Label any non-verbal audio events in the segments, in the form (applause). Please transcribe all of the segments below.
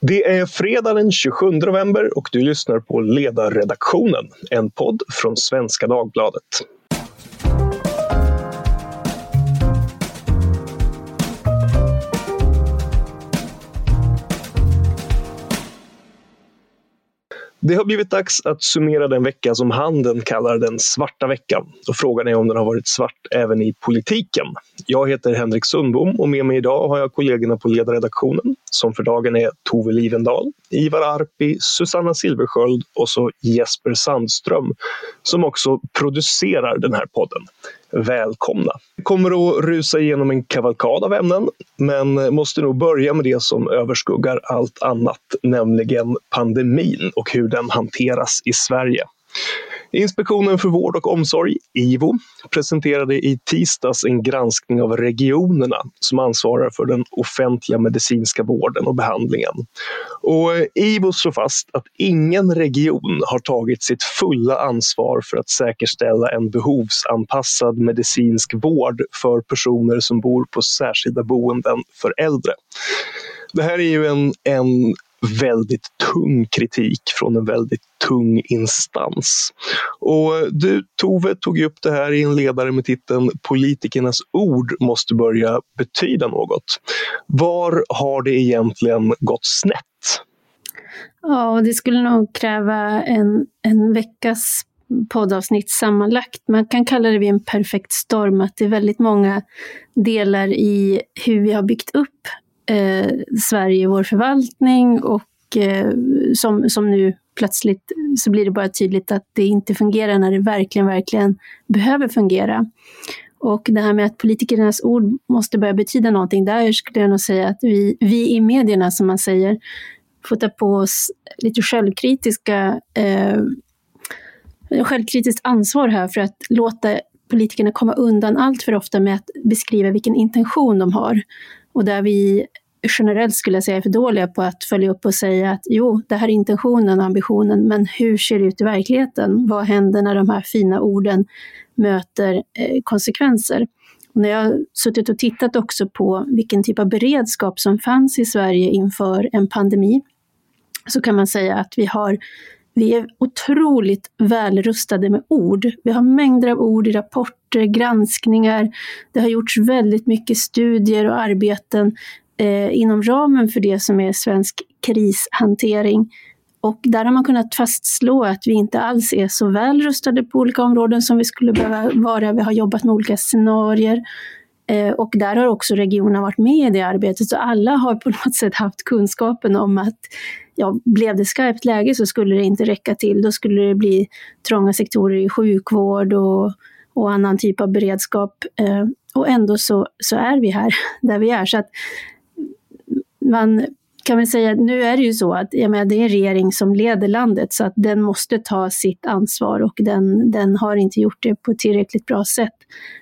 Det är fredag den 27 november och du lyssnar på Ledarredaktionen, en podd från Svenska Dagbladet. Det har blivit dags att summera den vecka som handeln kallar den svarta veckan. Och frågan är om den har varit svart även i politiken. Jag heter Henrik Sundbom och med mig idag har jag kollegorna på ledarredaktionen som för dagen är Tove Livendal, Ivar Arpi, Susanna Silversköld och så Jesper Sandström som också producerar den här podden. Välkomna! Vi kommer att rusa igenom en kavalkad av ämnen men måste nog börja med det som överskuggar allt annat, nämligen pandemin och hur den hanteras i Sverige. Inspektionen för vård och omsorg, IVO, presenterade i tisdags en granskning av regionerna som ansvarar för den offentliga medicinska vården och behandlingen. Och eh, IVO slår fast att ingen region har tagit sitt fulla ansvar för att säkerställa en behovsanpassad medicinsk vård för personer som bor på särskilda boenden för äldre. Det här är ju en, en väldigt tung kritik från en väldigt tung instans. Och du Tove tog upp det här i en ledare med titeln Politikernas ord måste börja betyda något. Var har det egentligen gått snett? Ja, det skulle nog kräva en, en veckas poddavsnitt sammanlagt. Man kan kalla det vid en perfekt storm, att det är väldigt många delar i hur vi har byggt upp eh, Sverige, vår förvaltning och eh, som, som nu plötsligt så blir det bara tydligt att det inte fungerar när det verkligen, verkligen behöver fungera. Och det här med att politikernas ord måste börja betyda någonting, där skulle jag nog säga att vi, vi i medierna, som man säger, får ta på oss lite självkritiska eh, självkritiskt ansvar här för att låta politikerna komma undan allt för ofta med att beskriva vilken intention de har. Och där vi generellt skulle jag säga är för dåliga på att följa upp och säga att jo, det här är intentionen och ambitionen, men hur ser det ut i verkligheten? Vad händer när de här fina orden möter eh, konsekvenser? Och när jag har suttit och tittat också på vilken typ av beredskap som fanns i Sverige inför en pandemi, så kan man säga att vi har vi är otroligt välrustade med ord. Vi har mängder av ord i rapporter, granskningar. Det har gjorts väldigt mycket studier och arbeten eh, inom ramen för det som är svensk krishantering. Och där har man kunnat fastslå att vi inte alls är så väl rustade på olika områden som vi skulle behöva vara. Vi har jobbat med olika scenarier. Eh, och där har också regionerna varit med i det arbetet. Så alla har på (laughs) något sätt haft kunskapen om att ja, blev det skarpt läge så skulle det inte räcka till. Då skulle det bli trånga sektorer i sjukvård och, och annan typ av beredskap. Eh, och ändå så, så är vi här (laughs) där vi är. Så att man kan väl säga, nu är det ju så att jag menar, det är en regering som leder landet så att den måste ta sitt ansvar och den, den har inte gjort det på ett tillräckligt bra sätt.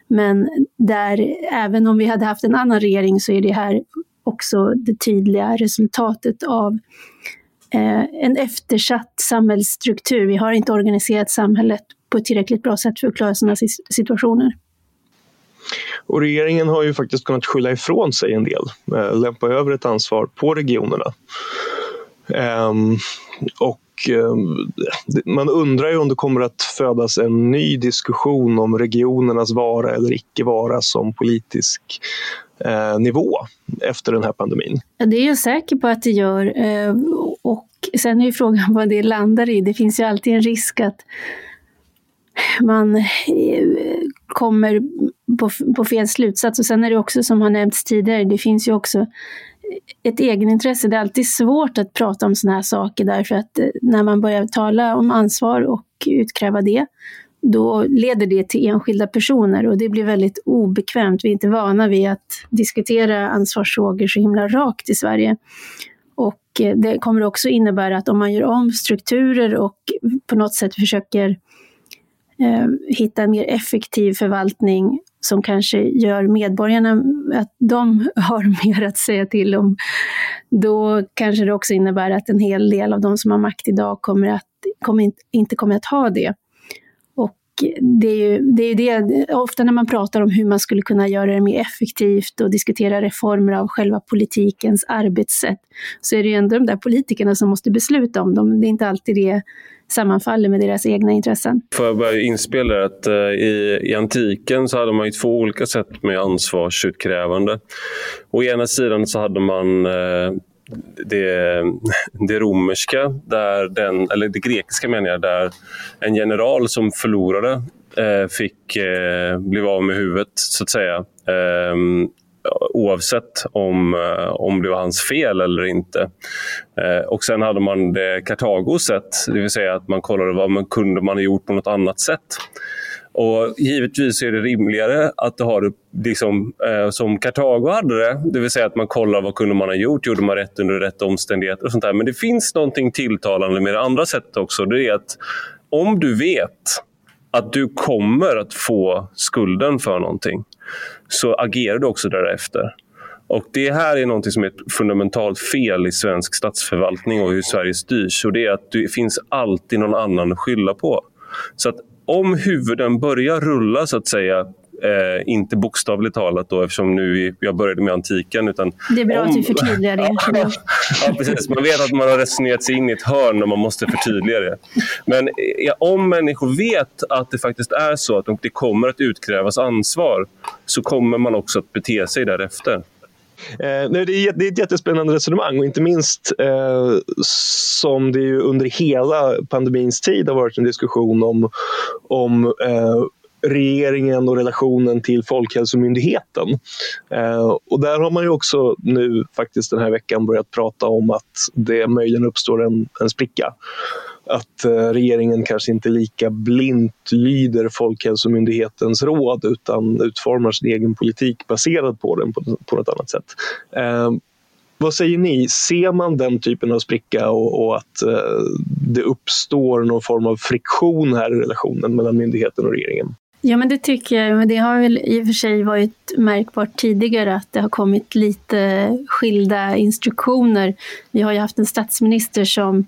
Men där, även om vi hade haft en annan regering så är det här också det tydliga resultatet av eh, en eftersatt samhällsstruktur. Vi har inte organiserat samhället på ett tillräckligt bra sätt för att klara sådana situationer. Och regeringen har ju faktiskt kunnat skylla ifrån sig en del, eh, lämpa över ett ansvar på regionerna. Um, och um, man undrar ju om det kommer att födas en ny diskussion om regionernas vara eller icke vara som politisk eh, nivå efter den här pandemin. det är jag säker på att det gör. Eh, och sen är ju frågan vad det landar i. Det finns ju alltid en risk att man eh, kommer på, på fel slutsats. Och sen är det också som har nämnts tidigare, det finns ju också ett egenintresse. Det är alltid svårt att prata om sådana här saker därför att eh, när man börjar tala om ansvar och utkräva det, då leder det till enskilda personer och det blir väldigt obekvämt. Vi är inte vana vid att diskutera ansvarsfrågor så himla rakt i Sverige. Och eh, det kommer också innebära att om man gör om strukturer och på något sätt försöker eh, Ehm, hitta en mer effektiv förvaltning som kanske gör medborgarna att de (laughs) har mer att säga till om, då kanske det också innebär att en hel del av de som har makt idag kommer att, kommer inte kommer att ha det. Det är ju det, är det, ofta när man pratar om hur man skulle kunna göra det mer effektivt och diskutera reformer av själva politikens arbetssätt, så är det ju ändå de där politikerna som måste besluta om dem. Det är inte alltid det sammanfaller med deras egna intressen. Får jag bara inspela att eh, i, i antiken så hade man ju två olika sätt med ansvarsutkrävande. Å ena sidan så hade man eh, det, det romerska, där den, eller det grekiska menar jag, där en general som förlorade eh, fick eh, bli av med huvudet, så att säga. Eh, oavsett om, eh, om det var hans fel eller inte. Eh, och Sen hade man det Kartagos sätt, det vill säga att man kollade vad man kunde man ha gjort på något annat sätt. Och Givetvis är det rimligare att ha det liksom, eh, som Kartago hade det. Det vill säga att man kollar vad kunde man ha gjort, gjorde man rätt under rätt omständigheter och sånt där. Men det finns någonting tilltalande med det andra sättet också. Det är att om du vet att du kommer att få skulden för någonting så agerar du också därefter. Och Det här är något som är ett fundamentalt fel i svensk statsförvaltning och hur Sverige styrs. Och det är att det finns alltid någon annan att skylla på. Så att om huvuden börjar rulla så att säga Eh, inte bokstavligt talat då, eftersom nu jag började med antiken. Utan det är bra om... att du förtydligar det. (laughs) ja, precis. Man vet att man har resonerat sig in i ett hörn och man måste förtydliga det. Men ja, om människor vet att det faktiskt är så att det kommer att utkrävas ansvar så kommer man också att bete sig därefter. Eh, det, är, det är ett jättespännande resonemang och inte minst eh, som det ju under hela pandemins tid har varit en diskussion om, om eh, regeringen och relationen till Folkhälsomyndigheten. Eh, och där har man ju också nu faktiskt den här veckan börjat prata om att det möjligen uppstår en, en spricka att eh, regeringen kanske inte lika blint lyder Folkhälsomyndighetens råd utan utformar sin egen politik baserad på den på, på något annat sätt. Eh, vad säger ni? Ser man den typen av spricka och, och att eh, det uppstår någon form av friktion här i relationen mellan myndigheten och regeringen? Ja, men det tycker jag. Men det har väl i och för sig varit märkbart tidigare att det har kommit lite skilda instruktioner. Vi har ju haft en statsminister som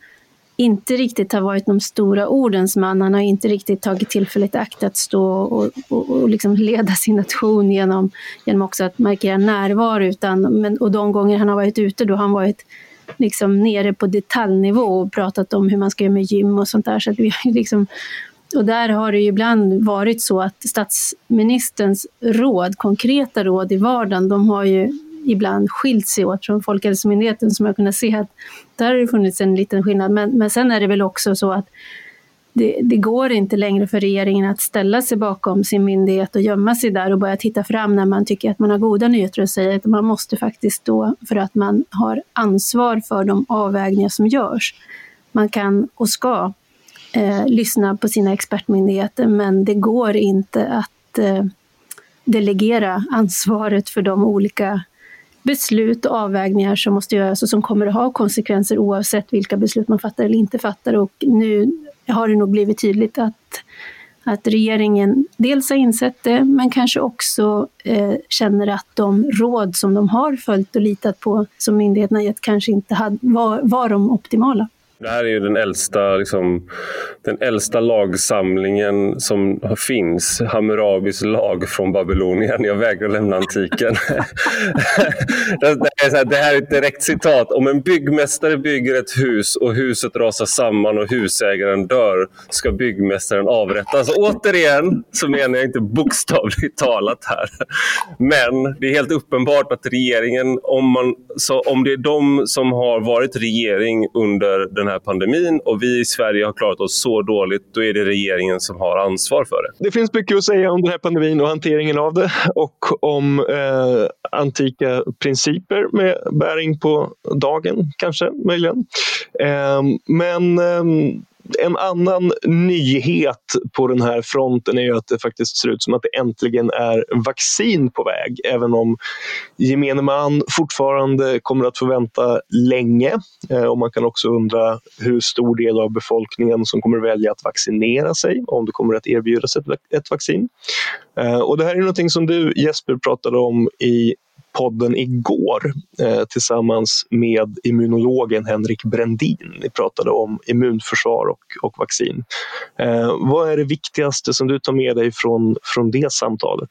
inte riktigt har varit de stora ordens man. Han har inte riktigt tagit tillfället i akt att stå och, och, och liksom leda sin nation genom, genom också att markera närvaro. Utan, men, och de gånger han har varit ute då har han varit liksom nere på detaljnivå och pratat om hur man ska göra med gym och sånt där. Så vi liksom, och där har det ju ibland varit så att statsministerns råd, konkreta råd i vardagen, de har ju ibland skilt sig åt från Folkhälsomyndigheten som jag kunnat se att där har det funnits en liten skillnad. Men, men sen är det väl också så att det, det, går inte längre för regeringen att ställa sig bakom sin myndighet och gömma sig där och börja titta fram när man tycker att man har goda nyheter att säga. Man måste faktiskt stå för att man har ansvar för de avvägningar som görs. Man kan och ska eh, lyssna på sina expertmyndigheter men det går inte att eh, delegera ansvaret för de olika beslut och avvägningar som måste göras och som kommer att ha konsekvenser oavsett vilka beslut man fattar eller inte fattar. Och nu har det nog blivit tydligt att, att regeringen dels har insett det, men kanske också eh, känner att de råd som de har följt och litat på, som myndigheterna gett, kanske inte hade, var, var de optimala. Det här är ju den äldsta, liksom, den äldsta lagsamlingen som finns. Hammurabis lag från Babylonien. Jag vägrar lämna antiken. (laughs) det, är här, det här är ett direkt citat. Om en byggmästare bygger ett hus och huset rasar samman och husägaren dör ska byggmästaren avrättas. Återigen så menar jag inte bokstavligt talat här. Men det är helt uppenbart att regeringen, om, man, så, om det är de som har varit regering under den den här pandemin och vi i Sverige har klarat oss så dåligt, då är det regeringen som har ansvar för det. Det finns mycket att säga om den här pandemin och hanteringen av det och om eh, antika principer med bäring på dagen, kanske, möjligen. Eh, men eh, en annan nyhet på den här fronten är ju att det faktiskt ser ut som att det äntligen är vaccin på väg, även om gemene man fortfarande kommer att få vänta länge. Eh, och man kan också undra hur stor del av befolkningen som kommer välja att vaccinera sig, om det kommer att erbjudas ett, vaccin. Eh, och det här är någonting som du Jesper pratade om i podden igår eh, tillsammans med immunologen Henrik Brändin. Ni pratade om immunförsvar och, och vaccin. Eh, vad är det viktigaste som du tar med dig från, från det samtalet?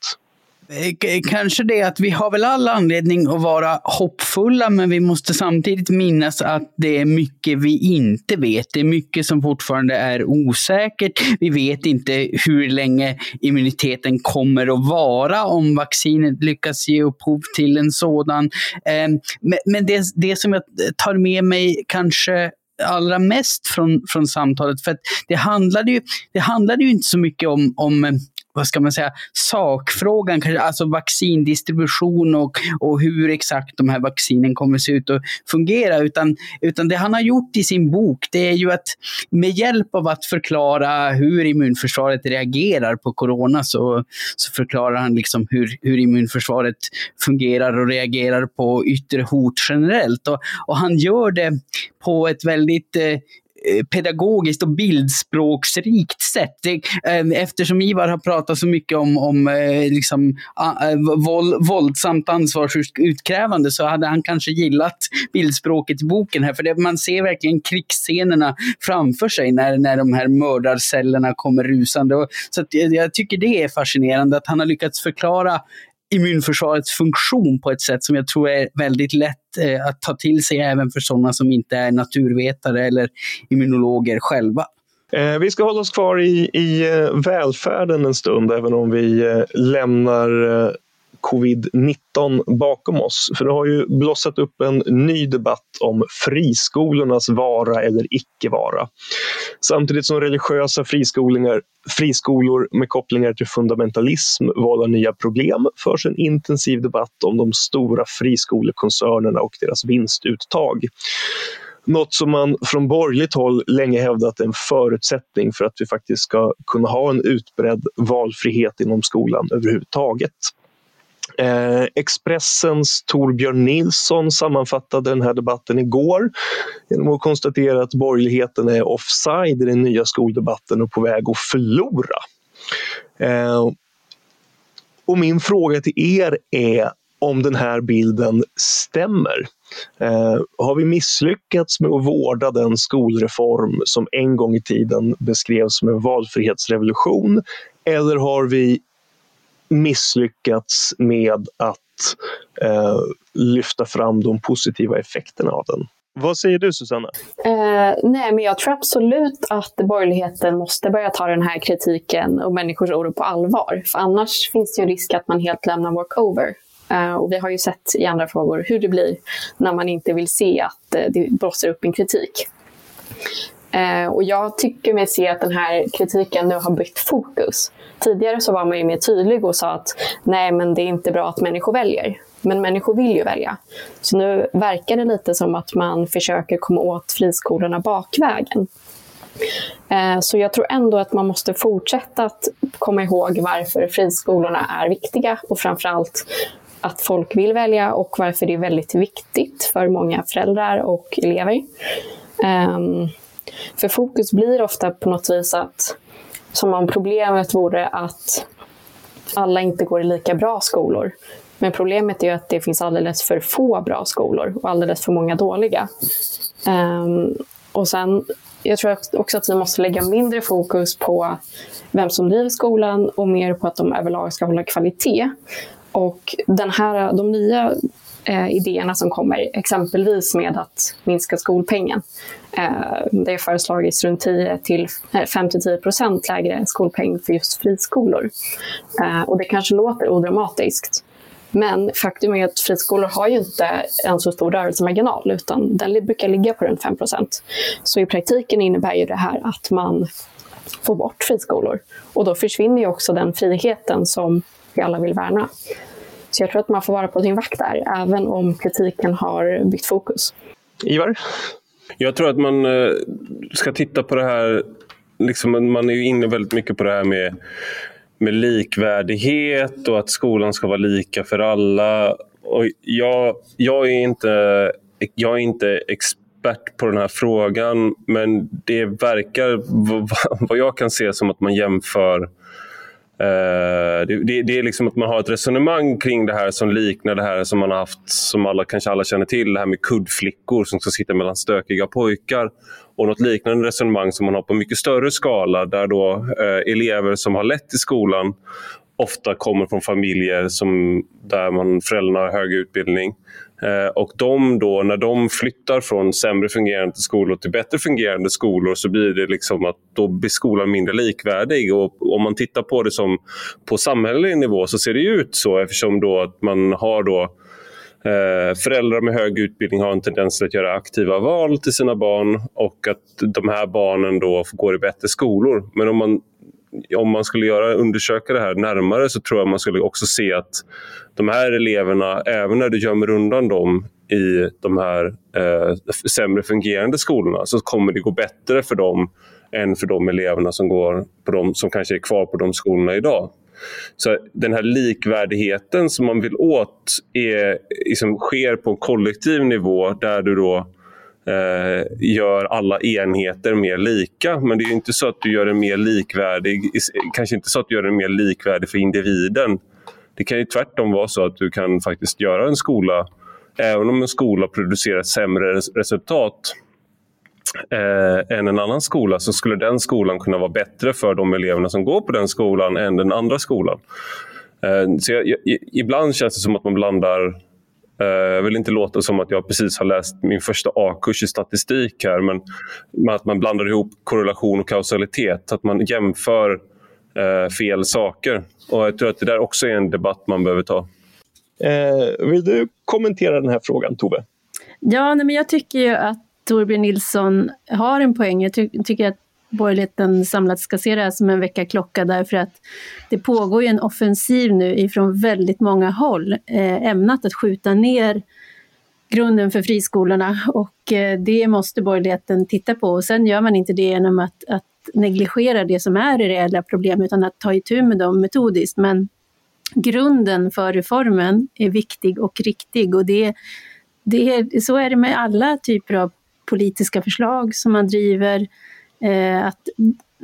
Eh, eh, kanske det att vi har väl all anledning att vara hoppfulla, men vi måste samtidigt minnas att det är mycket vi inte vet. Det är mycket som fortfarande är osäkert. Vi vet inte hur länge immuniteten kommer att vara om vaccinet lyckas ge upphov till en sådan. Ehm, men det, det som jag tar med mig kanske allra mest från, från samtalet. För det handlade, ju, det handlade ju inte så mycket om, om vad ska man säga, sakfrågan, alltså vaccindistribution och, och hur exakt de här vaccinen kommer se ut och fungera. Utan, utan det han har gjort i sin bok, det är ju att med hjälp av att förklara hur immunförsvaret reagerar på corona så, så förklarar han liksom hur, hur immunförsvaret fungerar och reagerar på yttre hot generellt. Och, och han gör det på ett väldigt Eh, Eh, pedagogiskt och bildspråksrikt sätt. Det, eh, eftersom Ivar har pratat så mycket om, om eh, liksom, eh, våld, våldsamt ansvarsutkrävande så hade han kanske gillat bildspråket i boken här. För det, man ser verkligen krigsscenerna framför sig när, när de här mördarcellerna kommer rusande. Och, så jag, eh, jag tycker det är fascinerande att han har lyckats förklara immunförsvarets funktion på ett sätt som jag tror är väldigt lätt eh, att ta till sig även för sådana som inte är naturvetare eller immunologer själva. Eh, vi ska hålla oss kvar i, i eh, välfärden en stund, även om vi eh, lämnar eh, covid-19 bakom oss. För det har ju blossat upp en ny debatt om friskolornas vara eller icke vara. Samtidigt som religiösa friskolor, friskolor med kopplingar till fundamentalism vållar nya problem förs en intensiv debatt om de stora friskolekoncernerna och deras vinstuttag. Något som man från borgerligt håll länge hävdat är en förutsättning för att vi faktiskt ska kunna ha en utbredd valfrihet inom skolan överhuvudtaget. Eh, Expressens Torbjörn Nilsson sammanfattade den här debatten igår genom att konstatera att borgerligheten är offside i den nya skoldebatten och på väg att förlora. Eh, och min fråga till er är om den här bilden stämmer. Eh, har vi misslyckats med att vårda den skolreform som en gång i tiden beskrevs som en valfrihetsrevolution? Eller har vi misslyckats med att eh, lyfta fram de positiva effekterna av den. Vad säger du Susanna? Eh, nej, men jag tror absolut att borgerligheten måste börja ta den här kritiken och människors oro på allvar. För annars finns det ju risk att man helt lämnar walkover. Eh, och vi har ju sett i andra frågor hur det blir när man inte vill se att eh, det blossar upp en kritik. Eh, och jag tycker mig se att den här kritiken nu har bytt fokus. Tidigare så var man ju mer tydlig och sa att nej, men det är inte bra att människor väljer. Men människor vill ju välja. Så nu verkar det lite som att man försöker komma åt friskolorna bakvägen. Eh, så jag tror ändå att man måste fortsätta att komma ihåg varför friskolorna är viktiga och framförallt att folk vill välja och varför det är väldigt viktigt för många föräldrar och elever. Ehm, för fokus blir ofta på något vis att som om problemet vore att alla inte går i lika bra skolor. Men problemet är att det finns alldeles för få bra skolor och alldeles för många dåliga. Um, och sen, jag tror också att vi måste lägga mindre fokus på vem som driver skolan och mer på att de överlag ska hålla kvalitet. Och den här, de nya eh, idéerna som kommer, exempelvis med att minska skolpengen. Eh, det har föreslagits runt 10 till eh, 5-10 procent lägre skolpeng för just friskolor. Eh, och det kanske låter odramatiskt, men faktum är att friskolor har ju inte en så stor rörelsemarginal utan den brukar ligga på runt 5 procent. Så i praktiken innebär ju det här att man får bort friskolor och då försvinner ju också den friheten som vi alla vill värna. Så jag tror att man får vara på sin vakt där, även om kritiken har bytt fokus. Ivar? Jag tror att man eh, ska titta på det här, liksom, man är ju inne väldigt mycket på det här med, med likvärdighet och att skolan ska vara lika för alla. Och jag, jag, är inte, jag är inte expert på den här frågan, men det verkar, (laughs) vad jag kan se, som att man jämför Eh, Eh, det, det, det, är liksom att man har ett resonemang kring det här som liknar det här som man har haft, som alla kanske alla känner till, det här med kuddflickor som ska sitta mellan stökiga pojkar. Och något liknande resonemang som man har på mycket större skala där då eh, elever som har lätt i skolan ofta kommer från familjer som, där man, föräldrarna har hög utbildning. Eh, och de då, när de flyttar från sämre fungerande skolor till bättre fungerande skolor så blir det liksom att då blir skolan mindre likvärdig. Och om man tittar på det som på samhällelig nivå så ser det ut så eftersom då att man har då eh, föräldrar med hög utbildning har en tendens att göra aktiva val till sina barn och att de här barnen då går i bättre skolor. Men om man om man skulle göra, undersöka det här närmare så tror jag man skulle också se att de här eleverna, även när du gömmer undan dem i de här eh, sämre fungerande skolorna så kommer det gå bättre för dem än för de eleverna som, går på de, som kanske är kvar på de skolorna idag. Så den här likvärdigheten som man vill åt är, liksom, sker på kollektiv nivå där du då eh, gör alla enheter mer lika. Men det är inte så att du gör den mer likvärdig, kanske inte så att du gör den mer likvärdig för individen. Det kan ju tvärtom vara så att du kan faktiskt göra en skola, även om en skola producerar sämre resultat eh, än en annan skola, så skulle den skolan kunna vara bättre för de eleverna som går på den skolan än den andra skolan. Eh, så jag, jag, ibland känns det som att man blandar jag vill inte låta som att jag precis har läst min första A-kurs i statistik här, men att man blandar ihop korrelation och kausalitet, att man jämför eh, fel saker. Och Jag tror att det där också är en debatt man behöver ta. Eh, vill du kommentera den här frågan, Tove? Ja, nej, men jag tycker ju att Torbjörn Nilsson har en poäng. Jag ty tycker att borgerligheten samlat ska se det här som en väckarklocka därför att det pågår ju en offensiv nu ifrån väldigt många håll eh, ämnat att skjuta ner grunden för friskolorna och eh, det måste borgerligheten titta på. Och sen gör man inte det genom att, att negligera det som är det reella problem utan att ta itu med dem metodiskt. Men grunden för reformen är viktig och riktig och det, det, så är det med alla typer av politiska förslag som man driver Eh, att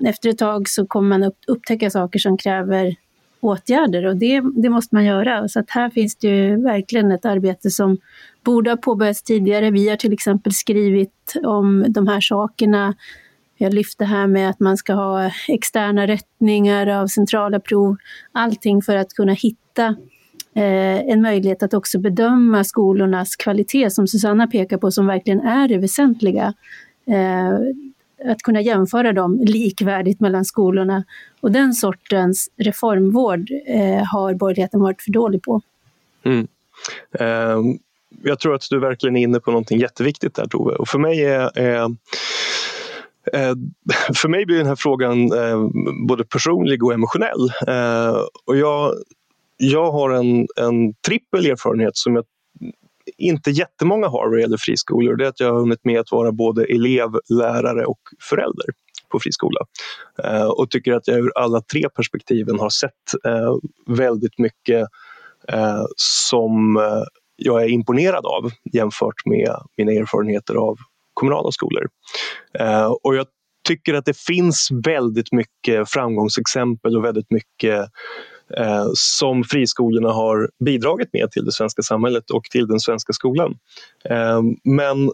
efter ett tag så kommer man upp, upptäcka saker som kräver åtgärder och det, det måste man göra. Så att här finns det ju verkligen ett arbete som borde ha påbörjats tidigare. Vi har till exempel skrivit om de här sakerna. Vi har lyft det här med att man ska ha externa rättningar av centrala prov. Allting för att kunna hitta eh, en möjlighet att också bedöma skolornas kvalitet som Susanna pekar på som verkligen är det väsentliga. Eh, att kunna jämföra dem likvärdigt mellan skolorna. Och den sortens reformvård eh, har borgerligheten varit för dålig på. Mm. Eh, jag tror att du verkligen är inne på någonting jätteviktigt där Tove. Och för mig är eh, eh för mig blir den här frågan eh, både personlig och emotionell. Eh, och jag, jag har en, en trippel erfarenhet som jag inte jättemånga har vad gäller friskolor det är att jag har hunnit med att vara både elev, lärare och förälder på friskola. Eh, och tycker att jag ur alla tre perspektiven har sett eh, väldigt mycket eh, som eh, jag är imponerad av jämfört med mina erfarenheter av kommunala skolor. Eh, och jag tycker att det finns väldigt mycket framgångsexempel och väldigt mycket eh, som friskolorna har bidragit med till det svenska samhället och till den svenska skolan. Eh, men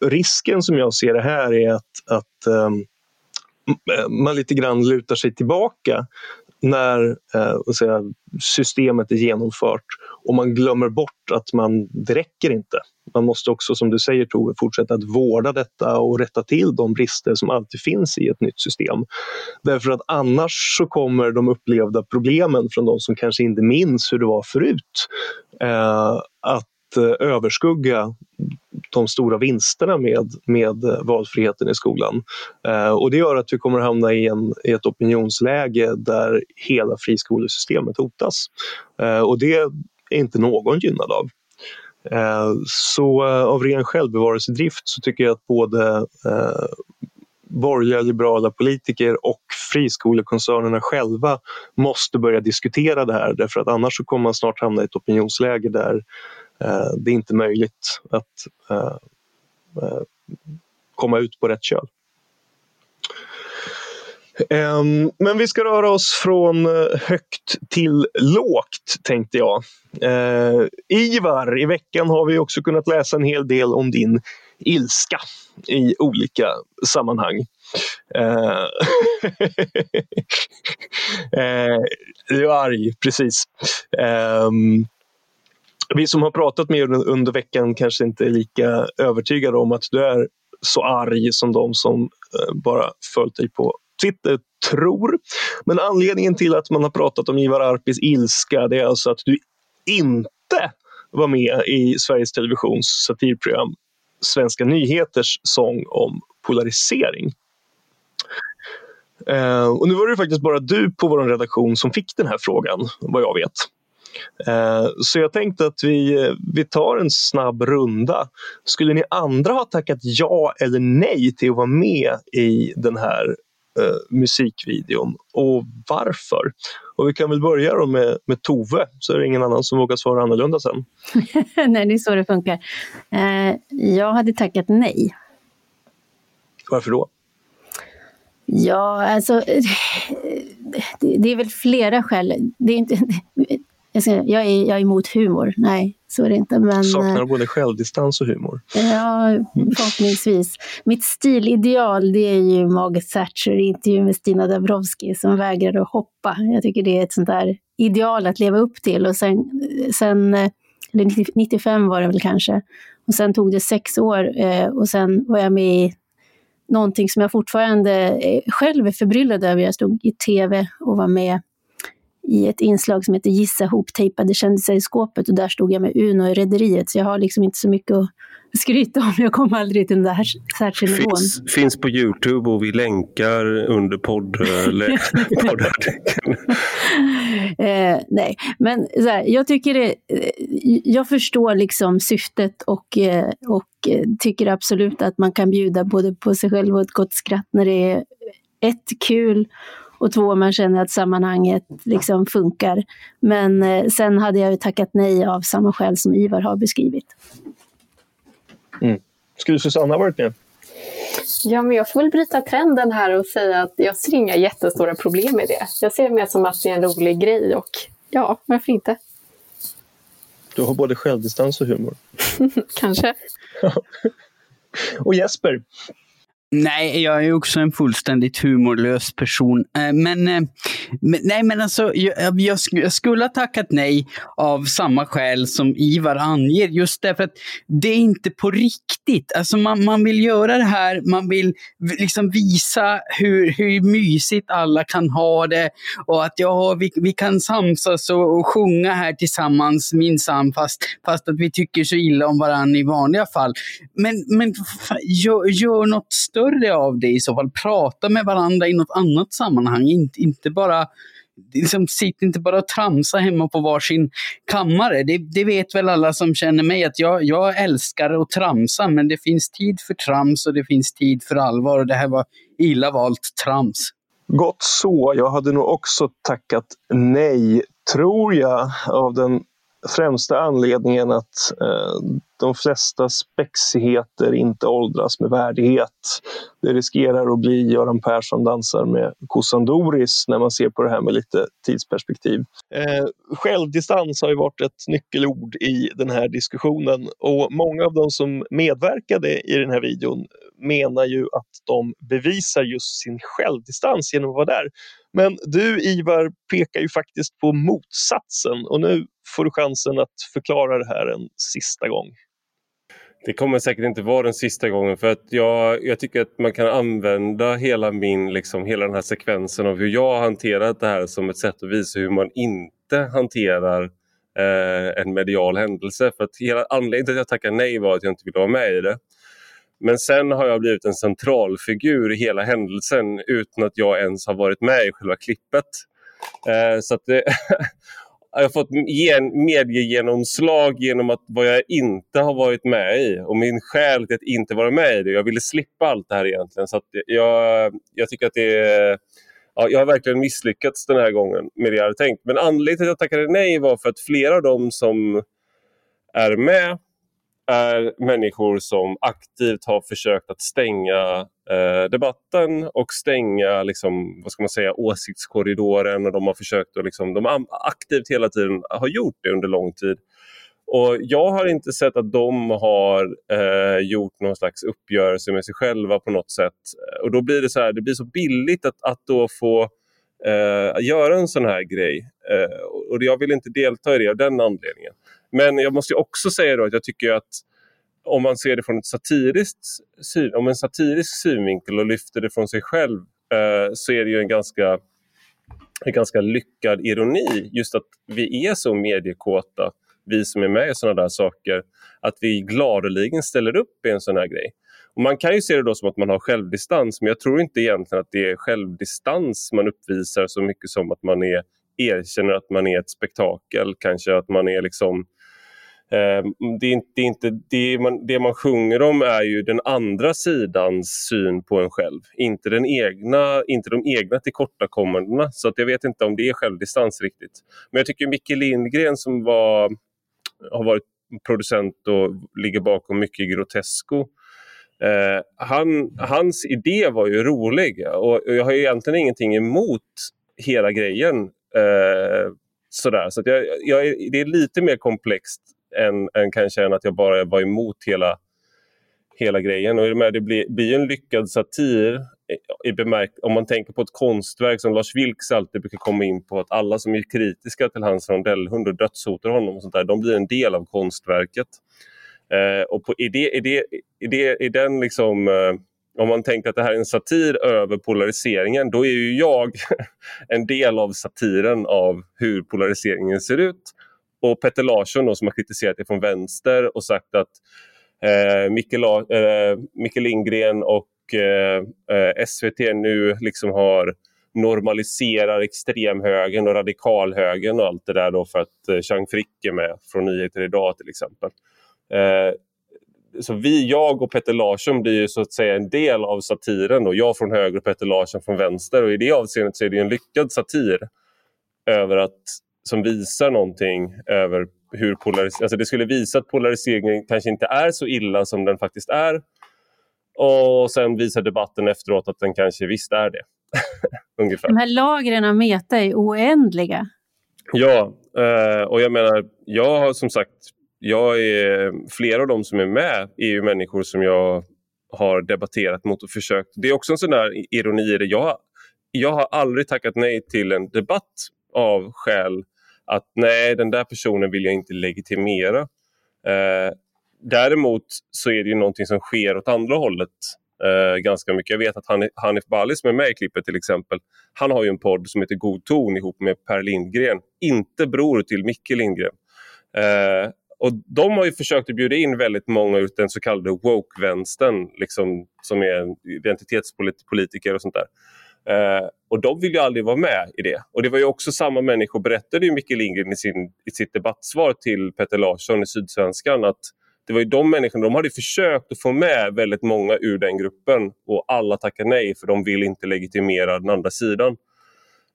risken som jag ser det här är att, att eh, man lite grann lutar sig tillbaka när eh, säga, systemet är genomfört och man glömmer bort att man, det räcker inte. Man måste också, som du säger Tove, fortsätta att vårda detta och rätta till de brister som alltid finns i ett nytt system. Därför att annars så kommer de upplevda problemen från de som kanske inte minns hur det var förut eh, att eh, överskugga de stora vinsterna med, med eh, valfriheten i skolan. Eh, och det gör att vi kommer hamna i, en, i ett opinionsläge där hela friskolesystemet hotas. Eh, och det är inte någon gynnad av. Eh, så eh, av ren självbevarelsedrift så tycker jag att både eh, borgerliga liberala politiker och friskolekoncernerna själva måste börja diskutera det här därför att annars så kommer man snart hamna i ett opinionsläge där det är inte möjligt att komma ut på rätt köl. Ehm, men vi ska röra oss från eh, högt till lågt, tänkte jag. Ehm, Ivar, i veckan har vi också kunnat läsa en hel del om din ilska i olika sammanhang. Uh, (laughs) uh, du är arg, precis. Um, vi som har pratat med dig under veckan kanske inte är lika övertygade om att du är så arg som de som eh, bara följt dig på Twitter eh, tror. Men anledningen till att man har pratat om Ivar Arpis ilska det är alltså att du inte var med i Sveriges Televisions satirprogram Svenska nyheters sång om polarisering. Uh, och nu var det faktiskt bara du på vår redaktion som fick den här frågan, vad jag vet. Uh, så jag tänkte att vi, vi tar en snabb runda. Skulle ni andra ha tackat ja eller nej till att vara med i den här eh, musikvideon och varför. Och vi kan väl börja då med, med Tove, så är det ingen annan som vågar svara annorlunda sen. (laughs) nej, det är så det funkar. Eh, jag hade tackat nej. Varför då? Ja, alltså det, det är väl flera skäl. Det är inte, jag, ska, jag, är, jag är emot humor, nej så är det inte. Men, Saknar eh, både självdistans och humor? Ja, förhoppningsvis. Mitt stilideal det är ju Margaret Thatcher i intervju med Stina Dabrowski som vägrar att hoppa. Jag tycker det är ett sånt där ideal att leva upp till. Och sen, sen eller 95 var det väl kanske. Och sen tog det sex år eh, och sen var jag med i någonting som jag fortfarande själv är förbryllad över. Jag stod i tv och var med i ett inslag som heter Gissa hoptejpade kändisar i skåpet och där stod jag med Uno i Rederiet så jag har liksom inte så mycket att skryta om. Jag kommer aldrig till den där särskilda nivån. Finns, finns på Youtube och vi länkar under podd, (laughs) poddartikeln. eh, nej, men så här, jag tycker det, eh, jag förstår liksom syftet och, eh, och eh, tycker absolut att man kan bjuda både på sig själv och ett gott skratt när det är ett kul och två, man känner att sammanhanget liksom funkar. Men eh, sen hade jag ju tackat nej av samma skäl som Ivar har beskrivit. Mm. Skulle Susanna varit med? Ja, men jag får väl bryta trenden här och säga att jag ser inga jättestora problem med det. Jag ser det mer som att det är en rolig grej och ja, varför inte? Du har både självdistans och humor. (laughs) Kanske. (laughs) och Jesper, Nej, jag är också en fullständigt humorlös person. Eh, men, eh, men nej, men alltså, jag, jag, jag, skulle ha tackat nej av samma skäl som Ivar anger. Just därför att det är inte på riktigt. Alltså man, man vill göra det här, man vill liksom visa hur, hur mysigt alla kan ha det och att ja, vi, vi kan samsas och, och sjunga här tillsammans minsann fast, fast att vi tycker så illa om varandra i vanliga fall. Men, men gör, gör något större av det i så fall. Prata med varandra i något annat sammanhang. Inte, inte bara liksom, sitt inte bara och tramsa hemma på varsin kammare. Det, det vet väl alla som känner mig att jag, jag älskar att tramsa men det finns tid för trams och det finns tid för allvar och det här var illa valt trams. Gott så. Jag hade nog också tackat nej, tror jag, av den främsta anledningen att eh, de flesta spexigheter inte åldras med värdighet. Det riskerar att bli Göran Persson dansar med kossan Doris när man ser på det här med lite tidsperspektiv. Eh, självdistans har ju varit ett nyckelord i den här diskussionen och många av de som medverkade i den här videon menar ju att de bevisar just sin självdistans genom att vara där. Men du Ivar pekar ju faktiskt på motsatsen och nu får du chansen att förklara det här en sista gång. Det kommer säkert inte vara den sista gången för att jag, jag tycker att man kan använda hela min, liksom, hela den här sekvensen av hur jag har hanterat det här som ett sätt att visa hur man inte hanterar eh, en medial händelse. För att hela anledningen till att jag tackade nej var att jag inte ville vara med i det. Men sen har jag blivit en central figur i hela händelsen utan att jag ens har varit med i själva klippet. Eh, så det, (laughs) jag har fått gen, mediegenomslag genom att vad jag inte har varit med i och min skäl till att inte vara med i det. Jag ville slippa allt det här egentligen. Så jag, jag tycker att det är, ja, jag har verkligen misslyckats den här gången med det jag hade tänkt. Men anledningen till att jag tackade nej var för att flera av dem som är med är människor som aktivt har försökt att stänga eh, debatten och stänga liksom, vad ska man säga, åsiktskorridoren. Och de har försökt att liksom, de aktivt hela tiden har gjort det under lång tid. Och Jag har inte sett att de har eh, gjort någon slags uppgörelse med sig själva på något sätt. Och då blir det så här, det blir så billigt att, att då få eh, göra en sån här grej. Eh, och jag vill inte delta i det av den anledningen. Men jag måste också säga då att jag tycker att om man ser det från ett satiriskt, om en satirisk synvinkel och lyfter det från sig själv eh, så är det ju en ganska, en ganska lyckad ironi just att vi är så mediekåta, vi som är med i sådana där saker, att vi gladeligen ställer upp i en sån här grej. Och man kan ju se det då som att man har självdistans men jag tror inte egentligen att det är självdistans man uppvisar så mycket som att man är, erkänner att man är ett spektakel, kanske att man är liksom Eh, Ehm, mm, det, är inte, det, är inte, det, man, det man sjunger om är ju den andra sidans syn på en själv, inte, den egna, inte de egna tillkortakommandena. Så att jag vet inte om det är självdistans riktigt. Men jag tycker Micke Lindgren som var, har varit producent och ligger bakom mycket Grotesco eh, han, hans idé var ju rolig och, och jag har egentligen ingenting emot hela grejen. Eh, sådär. Så jag, jag, det är lite mer komplext än, än kanske än att jag bara var emot hela, hela grejen. Och det blir, blir en lyckad satir i bemärk om man tänker på ett konstverk som Lars Vilks alltid brukar komma in på att alla som är kritiska till hans rondellhund och dödshotar honom och sånt där, de blir en del av konstverket. Eh, och på, i, det, i, det, i, det, i den liksom eh, om man tänker att det här är en satir över polariseringen, då är ju jag (laughs) en del av satiren av hur polariseringen ser ut. Och Petter Larsson då, som har kritiserat det från vänster och sagt att eh, Micke, eh, Lindgren och eh, eh SVT nu liksom har normaliserar extremhögern och radikalhögern och allt det där då för att eh, Chang Frick är med från Nyheter Idag till exempel. Eh, så vi, jag och Petter Larsson blir ju så att säga en del av satiren. Då. jag från höger och Petter Larsson från vänster. Och I det avseendet så är det en lyckad satir över att som visar någonting över hur polarisering... Alltså det skulle visa att polariseringen kanske inte är så illa som den faktiskt är. Och sen visar debatten efteråt att den kanske visst är det. (laughs) Ungefär. De här lagren av meta är oändliga. Ja, eh, och jag menar, jag har som sagt, jag är, flera av de som är med är ju människor som jag har debatterat mot och försökt. Det är också en sån där ironi i det. Jag, jag har aldrig tackat nej till en debatt av skäl att nej, den där personen vill jag inte legitimera. Eh, däremot så är det ju någonting som sker åt andra hållet eh, ganska mycket. Jag vet att Hanif, Hanif Bali som är med i klippet till exempel, han har ju en podd som heter God ton ihop med Per Lindgren, inte bror till Micke Lindgren. Eh, och de har ju försökt att bjuda in väldigt många ur den så kallade woke-vänstern, liksom, som är identitetspolitiker och sånt där. Eh, och de vill ju aldrig vara med i det. Och det var ju också samma människor, berättade ju Micke Lindgren i, sin, i sitt debattsvar till Petter Larsson i Sydsvenskan, att det var ju de människorna, de hade försökt att få med väldigt många ur den gruppen och alla tackar nej för de vill inte legitimera den andra sidan.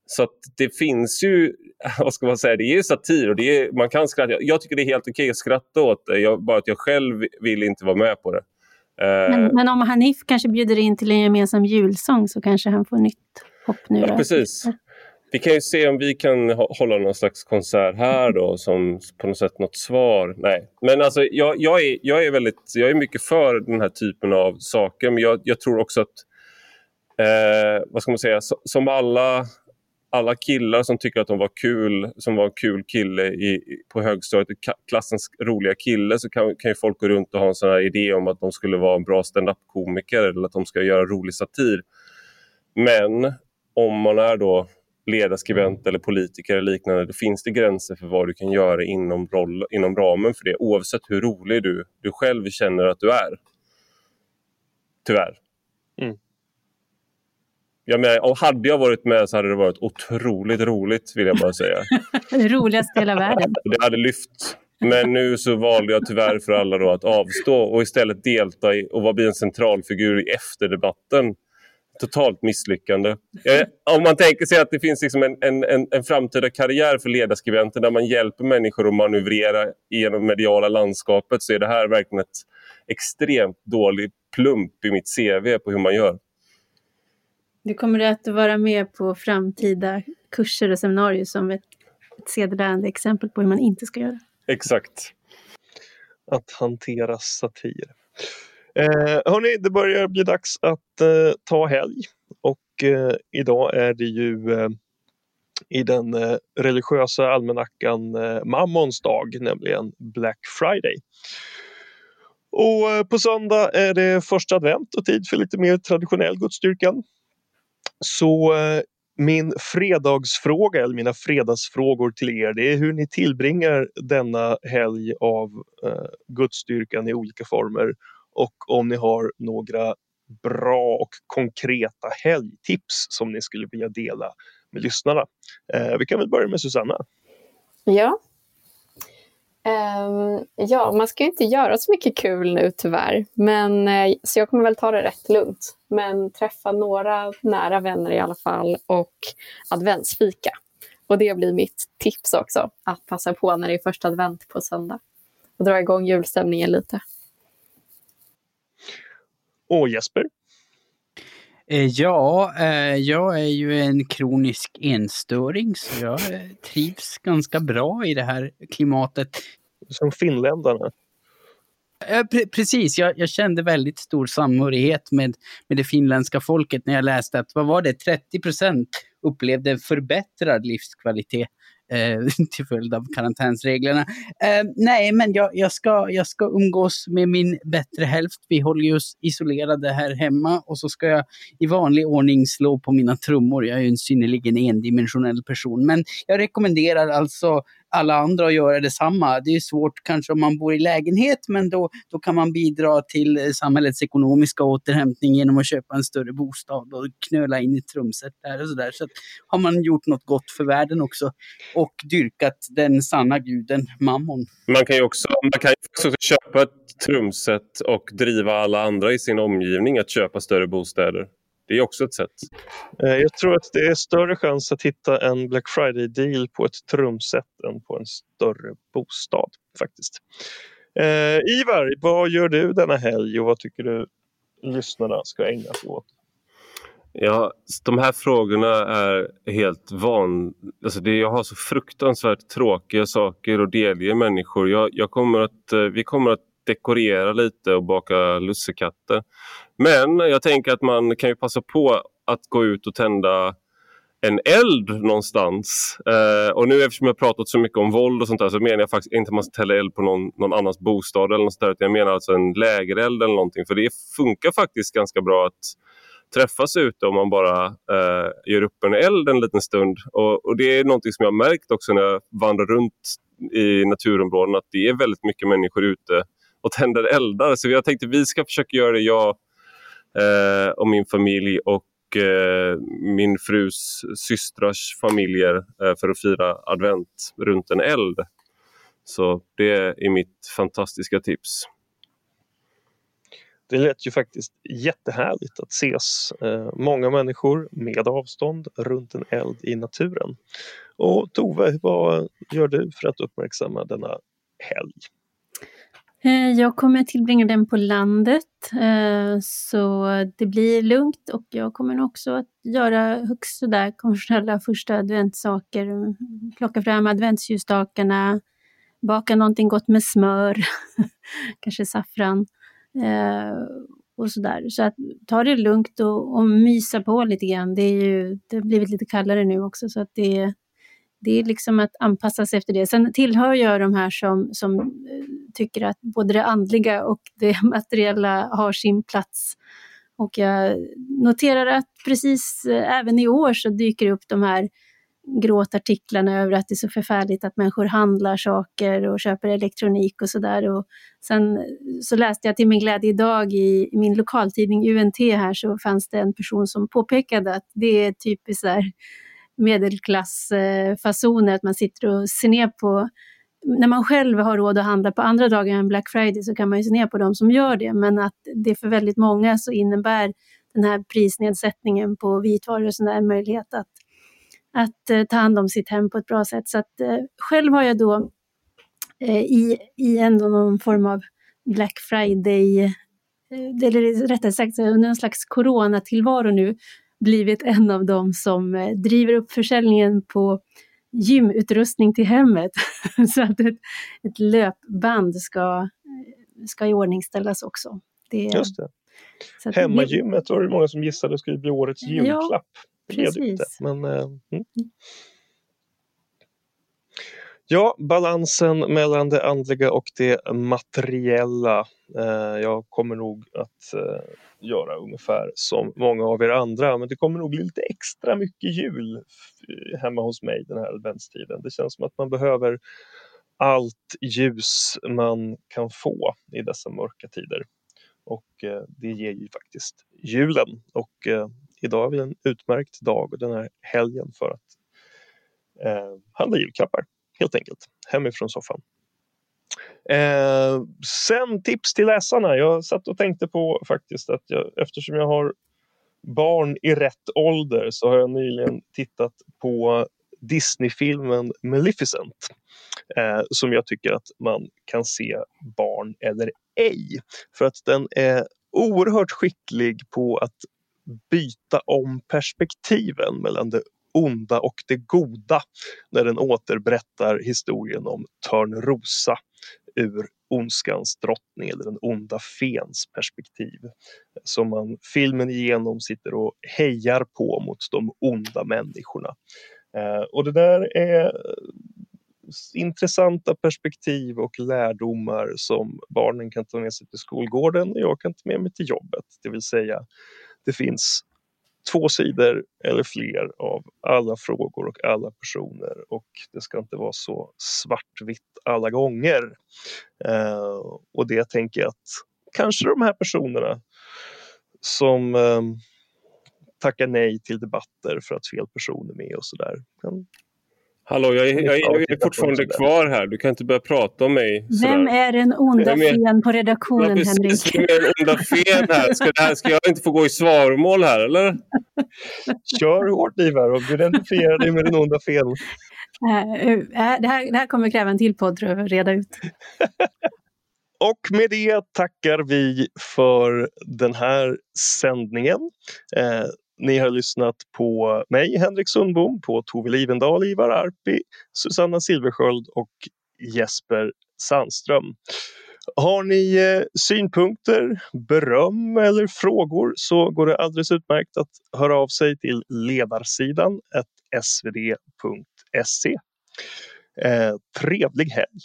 Så det finns ju, (laughs) vad ska man säga, det är satir och det är, man kan skratta. Jag tycker det är helt okej att skratta åt det, jag, bara att jag själv vill inte vara med på det. Men, eh, men, om Hanif kanske bjuder in till en gemensam julsång så kanske han får nytt hopp nu. Ja, precis. Vi kan ju se om vi kan hålla någon slags konsert här då som på något sätt något svar. Nej, men alltså jag, jag, är, jag, är, väldigt, jag är mycket för den här typen av saker men jag, jag tror också att eh, vad ska man säga, som alla alla killar som tycker att de var kul, som var en kul kille i, på högstadiet, klassens roliga kille, så kan, kan ju folk gå runt och ha en sån här idé om att de skulle vara en bra stand-up-komiker eller att de ska göra rolig satir. Men om man är då ledarskribent eller politiker eller liknande, då finns det gränser för vad du kan göra inom, roll, inom ramen för det, oavsett hur rolig du, du själv känner att du är. Tyvärr. Mm. Jag menar, hade jag varit med så hade det varit otroligt roligt, vill jag bara säga. (laughs) det roligaste i hela världen. Det hade lyft. Men nu så valde jag tyvärr för alla då att avstå och istället delta i och bli en centralfigur i efterdebatten totalt misslyckande. Eh, om man tänker sig att det finns liksom en, en, en, en framtida karriär för ledarskribenter där man hjälper människor att manövrera genom mediala landskapet så är det här verkligen ett extremt dålig plump i mitt CV på hur man gör. Du kommer att vara med på framtida kurser och seminarier som ett, ett sedelärande exempel på hur man inte ska göra. Exakt. Att hantera satir. Eh, hörni, det börjar bli dags att eh, ta helg och eh, idag är det ju eh, i den eh, religiösa almanackan eh, Mammons dag, nämligen Black Friday. Och eh, på söndag är det första advent och tid för lite mer traditionell gudsdyrkan. Så eh, min fredagsfråga, eller mina fredagsfrågor till er, det är hur ni tillbringar denna helg av eh, gudsdyrkan i olika former och om ni har några bra och konkreta helgtips som ni skulle vilja dela med lyssnarna. Eh, vi kan väl börja med Susanna. Ja. Um, ja, man ska ju inte göra så mycket kul nu tyvärr, men, eh, så jag kommer väl ta det rätt lugnt. Men träffa några nära vänner i alla fall och adventsfika. Och det blir mitt tips också, att passa på när det är första advent på söndag och dra igång julstämningen lite. Och Jesper? Eh, ja, eh, jag är ju en kronisk enstöring så jag eh, trivs ganska bra i det här klimatet. Som finländarna? Pre precis, jag, jag, kände väldigt stor samhörighet med, med det finländska folket när jag läste att, vad var det, 30 procent upplevde förbättrad livskvalitet eh, (laughs) till följd av karantänsreglerna. Eh, nej, men jag, jag, ska, jag ska umgås med min bättre hälft. Vi håller ju oss isolerade här hemma och så ska jag i vanlig ordning slå på mina trummor. Jag är ju en synnerligen endimensionell person, men jag rekommenderar alltså alla andra att göra detsamma. Det är svårt kanske om man bor i lägenhet, men då, då kan man bidra till eh, samhällets ekonomiska återhämtning genom att köpa en större bostad och knöla in i trumset där och så där. Så har man gjort något gott för världen också och dyrkat den sanna guden Mammon. Man kan ju också, man kan också köpa ett trumset och driva alla andra i sin omgivning att köpa större bostäder. Det är också ett sätt. Eh, jag tror att det är större chans att hitta en Black Friday-deal på ett trumset än på en större bostad faktiskt. Eh, Ivar, vad gör du denna helg och vad tycker du lyssnarna ska ägna sig åt? Ja, de här frågorna är helt van... Alltså det, jag har så fruktansvärt tråkiga saker att delge människor. Jag, jag kommer att, eh, vi kommer att dekorera lite och baka lussekatter. Men jag tänker att man kan ju passa på att gå ut och tända en eld någonstans. Eh, och nu eftersom jag pratat så mycket om våld och sånt där så menar jag faktiskt inte att man ska tända eld på någon, någon annans bostad eller något där, utan jag menar alltså en lägereld eller någonting. För det funkar faktiskt ganska bra att träffas ute om man bara eh, gör upp en eld en liten stund. Och, och, det är någonting som jag har märkt också när jag vandrar runt i naturområden att det är väldigt mycket människor ute och tänder eldar. Så jag tänkte vi ska försöka göra det, jag eh, och min familj och eh, min frus systrars familjer eh, för att fira advent runt en eld. Så det är mitt fantastiska tips. Det lät ju faktiskt jättehärligt att ses eh, många människor med avstånd runt en eld i naturen. Och Tove, vad gör du för att uppmärksamma denna helg? Eh, jag kommer tillbringa den på landet, eh, så det blir lugnt och jag kommer också att göra högst sådär konventionella första adventssaker. Plocka fram adventsljusstakarna, baka någonting gott med smör, (laughs) kanske saffran eh, och sådär. Så att ta det lugnt och, och mysa på lite grann. Det, är ju, det har blivit lite kallare nu också så att det, det är liksom att anpassa sig efter det. Sen tillhör jag de här som, som eh, tycker att både det andliga och det (laughs) materiella har sin plats. Och jag noterar att precis eh, även i år så dyker upp de här gråtartiklarna över att det är så förfärligt att människor handlar saker och köper elektronik och sådär. Sen eh, så läste jag till min glädje idag i min lokaltidning UNT här så fanns det en person som påpekade att det är typiskt där medelklassfasoner, eh, att man sitter och ser ner på när man själv har råd att handla på andra dagar än Black Friday så kan man ju se ner på de som gör det, men att det för väldigt många så innebär den här prisnedsättningen på vitvaror och sådär, möjlighet att, att eh, ta hand om sitt hem på ett bra sätt. Så att, eh, själv har jag då i, i ändå någon form av Black Friday, eller rättare sagt under en slags coronatillvaro nu, blivit en av dem som eh, driver upp försäljningen på gymutrustning till hemmet. (laughs) så att ett, ett löpband ska, ska iordningställas också. Det, Just det. Hemmagymmet var det många som gissade skulle bli årets julklapp. Ja, precis. Det men, uh, mm. Ja, balansen mellan det andliga och det materiella. Eh, jag kommer nog att eh, göra ungefär som många av er andra. Men det kommer nog bli lite extra mycket jul eh, hemma hos mig den här adventstiden. Det känns som att man behöver allt ljus man kan få i dessa mörka tider. Och eh, det ger ju faktiskt julen. Och eh, idag är väl en utmärkt dag och den här helgen för att eh, handla julklappar helt enkelt hemifrån soffan. Eh, sen tips till läsarna. Jag satt och tänkte på faktiskt att jag, eftersom jag har barn i rätt ålder så har jag nyligen tittat på Disney-filmen Maleficent eh, som jag tycker att man kan se barn eller ej. För att den är oerhört skicklig på att byta om perspektiven mellan det onda och det goda när den återberättar historien om Törnrosa ur ondskans drottning eller den onda fens perspektiv. Som man filmen igenom sitter och hejar på mot de onda människorna. Eh, och det där är intressanta perspektiv och lärdomar som barnen kan ta med sig till skolgården och jag kan ta med mig till jobbet. Det vill säga, det finns två sidor eller fler av alla frågor och alla personer och det ska inte vara så svartvitt alla gånger. Eh, och det tänker jag att kanske de här personerna som eh, tackar nej till debatter för att fel person är med och sådär kan Hallå, jag, jag, jag, är fortfarande kvar här. Du kan inte börja prata om mig. Sådär. Vem är den onda fen på redaktionen, ja, precis, Henrik? Vem är den onda fen här? Ska, här? ska jag inte få gå i svaromål här, eller? (laughs) Kör hårt, Ivar, och identifiera dig med den onda fen. Det här, det här kommer kräva en till podd, tror jag, att reda ut. (laughs) Och med det tackar vi för den här sändningen. Eh, ni har lyssnat på mig, Henrik Sundbom, på Tove Livendal, Ivar Arpi, Susanna Silversköld och Jesper Sandström. Har ni eh, synpunkter, beröm eller frågor så går det alldeles utmärkt att höra av sig till ledarsidan svd.se. Eh, trevlig helg!